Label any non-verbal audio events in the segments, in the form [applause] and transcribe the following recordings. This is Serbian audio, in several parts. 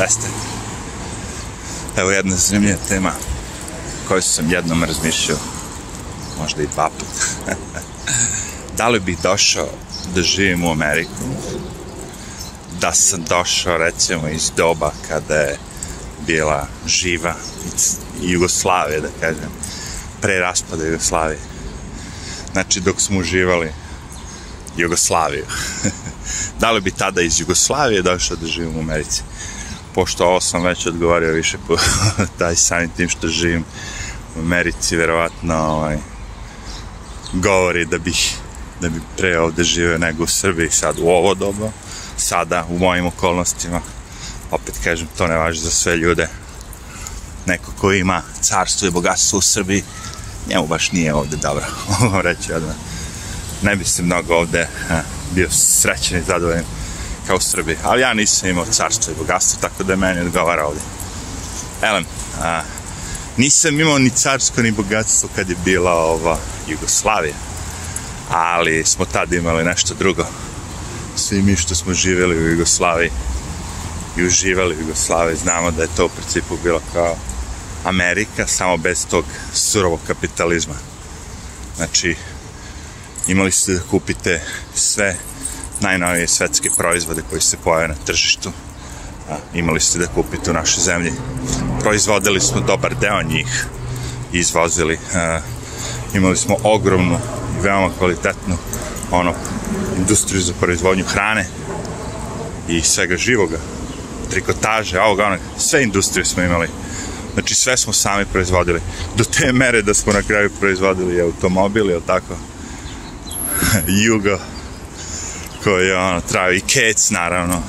Jeste. Evo jedna zanimljiva tema koju sam jednom razmišljao, možda i dva puta. [laughs] da li bih došao da živim u Ameriku, da sam došao recimo iz doba kada je bila živa Jugoslavija, da kažem, pre raspada Jugoslavije. Znači, dok smo uživali Jugoslaviju. [laughs] da li bi tada iz Jugoslavije došao da živim u Americi? pošto ovo sam već odgovario više po [laughs] taj samim tim što živim u Americi, verovatno ovaj, govori da bih da bi pre ovde živeo nego u Srbiji sad u ovo doba, sada u mojim okolnostima. Opet kažem, to ne važi za sve ljude. Neko ko ima carstvo i bogatstvo u Srbiji, njemu baš nije ovde dobro, [laughs] mogu reći odmah. Ne bi se mnogo ovde bio srećen i zadovoljen kao Srbi, ali ja nisam imao carstvo i bogatstvo, tako da meni odgovara ovdje. Elem, a, nisam imao ni carsko ni bogatstvo kad je bila ova Jugoslavija, ali smo tad imali nešto drugo. Svi mi što smo živjeli u Jugoslaviji i uživali u Jugoslaviji, znamo da je to u principu bilo kao Amerika, samo bez tog surovog kapitalizma. Znači, imali ste da kupite sve najnovije svetske proizvode koji se pojave na tržištu. A, imali ste da kupite u našoj zemlji. Proizvodili smo dobar deo njih izvozili. A, imali smo ogromnu i veoma kvalitetnu ono, industriju za proizvodnju hrane i svega živoga, trikotaže, ovoga, onoga, sve industrije smo imali. Znači sve smo sami proizvodili. Do te mere da smo na kraju proizvodili automobil, je tako? [laughs] Jugo, koji ono, traju i kec, naravno,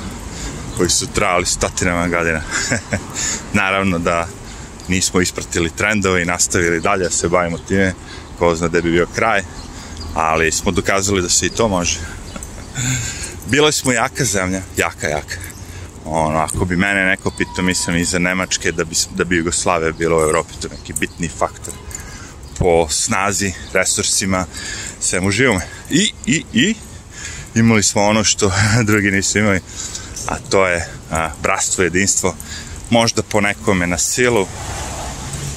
koji su trajali stotinama godina. [laughs] naravno da nismo ispratili trendove i nastavili dalje da se bavimo time, ko zna da bi bio kraj, ali smo dokazali da se i to može. [laughs] Bila smo jaka zemlja, jaka, jaka. Ono, ako bi mene neko pitao, mislim, iza Nemačke, da bi, da bi Jugoslavia bilo u Evropi, to neki bitni faktor po snazi, resursima, svemu živome. I, i, i, imali smo ono što [laughs] drugi nisu imali, a to je a, bratstvo, jedinstvo, možda po nekome na silu,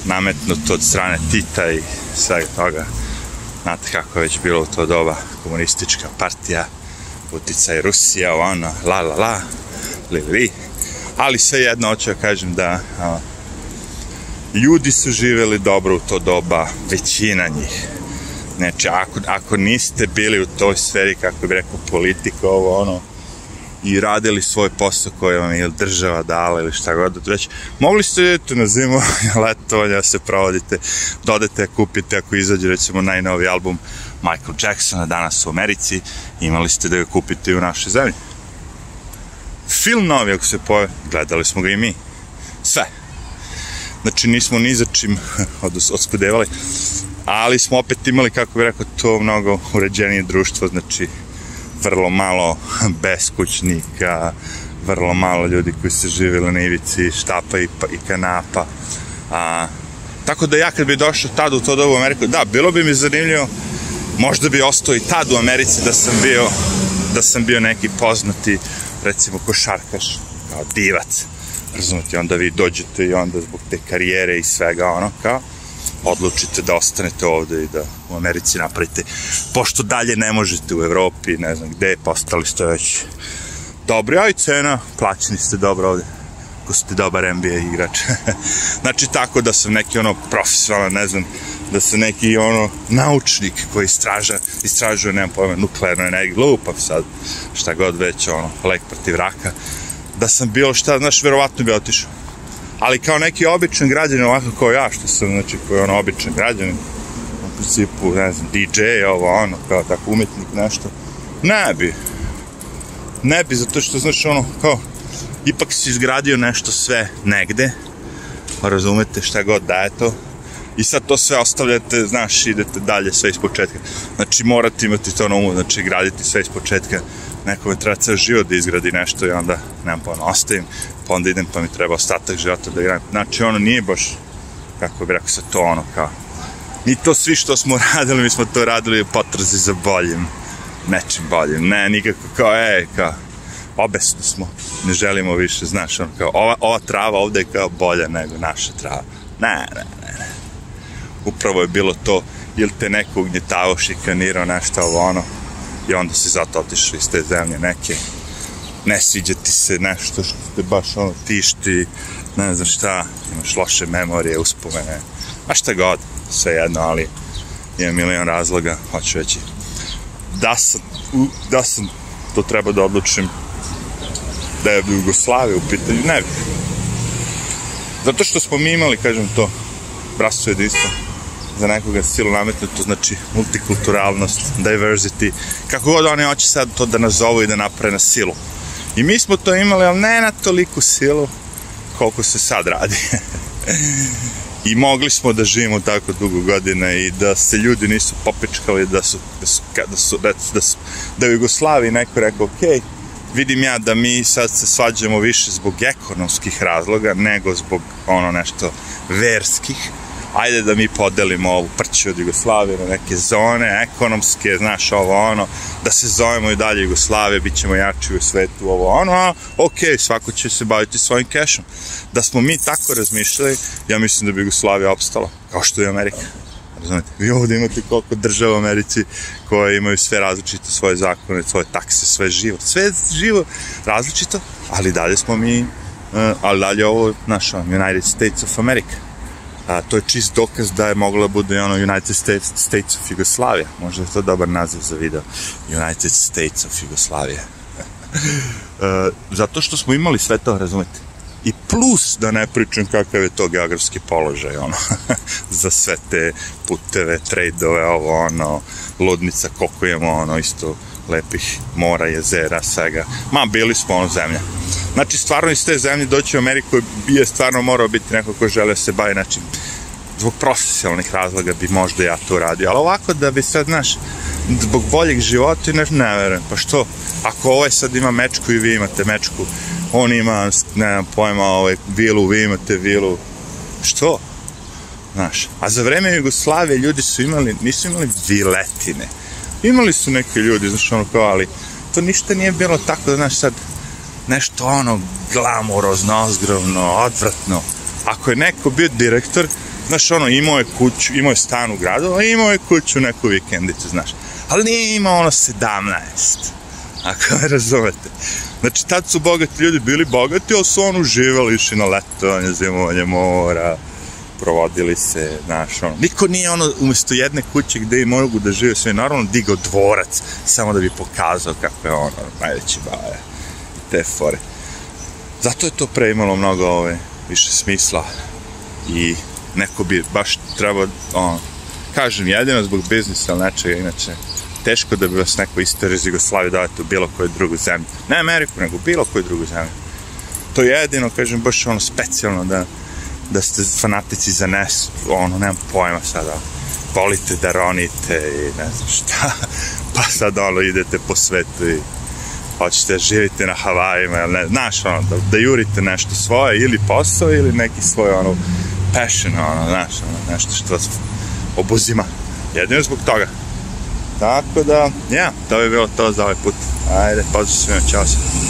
nametnuto od strane Tita i svega toga. Znate kako je već bilo u to doba komunistička partija, uticaj Rusija, ono, la la la, li li. Ali sve jedno hoću da kažem da a, ljudi su živeli dobro u to doba, većina njih Znači, ako, ako niste bili u toj sferi, kako bi rekao, politika, ovo, ono, i radili svoj posao koji vam je država dala ili šta god da već, mogli ste idete na zimu, [laughs] letovanja se provodite, dodete, kupite, ako izađe recimo najnovi album Michael Jacksona danas u Americi, imali ste da ga kupite i u našoj zemlji. Film novi, ako se pove, gledali smo ga i mi. Sve. Znači, nismo ni za čim [laughs] odspedevali ali smo opet imali, kako bih rekao, to mnogo uređenije društvo, znači vrlo malo beskućnika, vrlo malo ljudi koji se živjeli na ivici štapa i, pa- i kanapa. A, tako da ja kad bih došao tad u to dobu u Ameriku, da, bilo bi mi zanimljivo, možda bi ostao i tad u Americi da sam bio, da sam bio neki poznati, recimo košarkaš, kao divac, razumete, onda vi dođete i onda zbog te karijere i svega ono, kao, odlučite da ostanete ovde i da u Americi napravite, pošto dalje ne možete u Evropi, ne znam gde, postali pa ste već dobri, a i cena, plaćeni ste dobro ovde ako ste dobar NBA igrač. [laughs] znači tako da sam neki ono profesionalan, ne znam, da sam neki ono naučnik koji istraža, istražuje, nemam pojma, nuklearnu energiju, lupam sad, šta god već, ono, lek protiv raka. Da sam bilo šta, znaš, verovatno bi otišao ali kao neki običan građanin, ovako kao ja što sam, znači, koji je ono običan građanin, u principu, ne znam, DJ, ovo, ono, kao tako umetnik, nešto, ne bi, ne bi, zato što, znaš, ono, kao, ipak si izgradio nešto sve negde, pa razumete šta god da je to, i sad to sve ostavljate, znaš, idete dalje sve iz početka. Znači, morate imati to na umu, znači, graditi sve iz početka, nekome treba ceo život da izgradi nešto i onda, nemam pa ono, ostavim, pa onda idem pa mi treba ostatak života da igram. Znači, ono nije baš, kako bi rekao, sa to ono kao, ni to svi što smo [laughs] radili, mi smo to radili u potrazi za boljim, nečim boljim, ne, nikako kao, ej, kao, obesno smo, ne želimo više, znaš, ono kao, ova, ova trava ovde je kao bolja nego naša trava. Ne, ne, ne, ne. Upravo je bilo to, jel te neko ugnjetavo šikanirao nešto ovo ono, i onda si zato otišao iz te zemlje neke ne sviđa ti se nešto što te baš ono tišti, ne znam šta, imaš loše memorije, uspomene, a šta god, sve jedno, ali ima milion razloga, hoću reći. Da sam, da sam, to treba da odlučim, da je Jugoslavija u pitanju, ne bih. Zato što smo mi imali, kažem to, bratstvo jedinstvo, za nekoga silu nametnuto, znači multikulturalnost, diversity, kako god oni hoće sad to da nazovu i da naprave na silu. I mi smo to imali, ali ne na toliku silu koliko se sad radi. [laughs] I mogli smo da živimo tako dugo godina i da se ljudi nisu popičkali, da su, da su, da su, da su, da su, da u Jugoslaviji neko rekao, ok, vidim ja da mi sad se svađamo više zbog ekonomskih razloga nego zbog ono nešto verskih ajde da mi podelimo ovu prću od Jugoslavije na neke zone ekonomske, znaš, ovo ono, da se zovemo i dalje Jugoslavije, bit ćemo jači u svetu, ovo ono, a ok, svako će se baviti svojim kešom. Da smo mi tako razmišljali, ja mislim da bi Jugoslavija opstala, kao što je Amerika. Razumete? Vi ovde imate koliko država u Americi koje imaju sve različite svoje zakone, svoje takse, sve živo. Sve živo različito, ali dalje smo mi, eh, ali dalje ovo, naša, um, United States of America a, to je čist dokaz da je mogla da bude ono United States, States of Jugoslavia. Možda je to dobar naziv za video. United States of Jugoslavia. [laughs] e, zato što smo imali sve to, razumete? I plus da ne pričam kakav je to geografski položaj, ono, [laughs] za sve te puteve, trejdove, ovo, ono, lodnica, koliko imamo, ono, isto lepih mora, jezera, svega. Ma, bili smo, ono, zemlja. Znači, stvarno iz te zemlje doći u Ameriku je stvarno morao biti neko ko žele se bavi nečim. Zbog profesionalnih razloga bi možda ja to radio. Ali ovako da bi sad, znaš, zbog boljeg života ne, ne verujem. Pa što, ako ovaj sad ima mečku i vi imate mečku, on ima, ne znam, pojma, ovaj, vilu, vi imate vilu, što? Znaš, a za vreme Jugoslavije ljudi su imali, nisu imali viletine. Imali su neki ljudi, znaš, ono kao, ali to ništa nije bilo tako, da, znaš, sad, nešto ono glamorozno, ozgrovno, odvratno. Ako je neko bio direktor, znaš, ono, imao je kuću, imao je stan u gradu, a imao je kuću neku vikendicu, znaš. Ali nije imao ono 17, ako me razumete. Znači, tad su bogati ljudi bili bogati, ali su on uživali, išli na letovanje, zimovanje mora, provodili se, znaš, ono. Niko nije, ono, umjesto jedne kuće gde i mogu da žive sve, naravno, digao dvorac, samo da bi pokazao kako je ono, najveći baje te fore. Zato je to pre imalo mnogo ove, više smisla i neko bi baš trebao, ono, kažem, jedino zbog biznisa ili nečega, inače, teško da bi vas neko istero iz Jugoslavije davate u bilo koju drugu zemlju. Ne Ameriku, nego bilo koju drugu zemlju. To je jedino, kažem, baš ono specijalno da, da ste fanatici za nes, ono, nemam pojma sada, volite da ronite i ne znam šta, [laughs] pa sad ono idete po svetu i hoćete da živite na Havajima, ili ne, znaš, ono, da, da jurite nešto svoje, ili posao, ili neki svoj, ono, passion, ono, znaš, ono, nešto što vas obuzima. Jedino zbog toga. Tako da, ja, to bi bilo to za ovaj put. Ajde, pozdrav svima, čao se.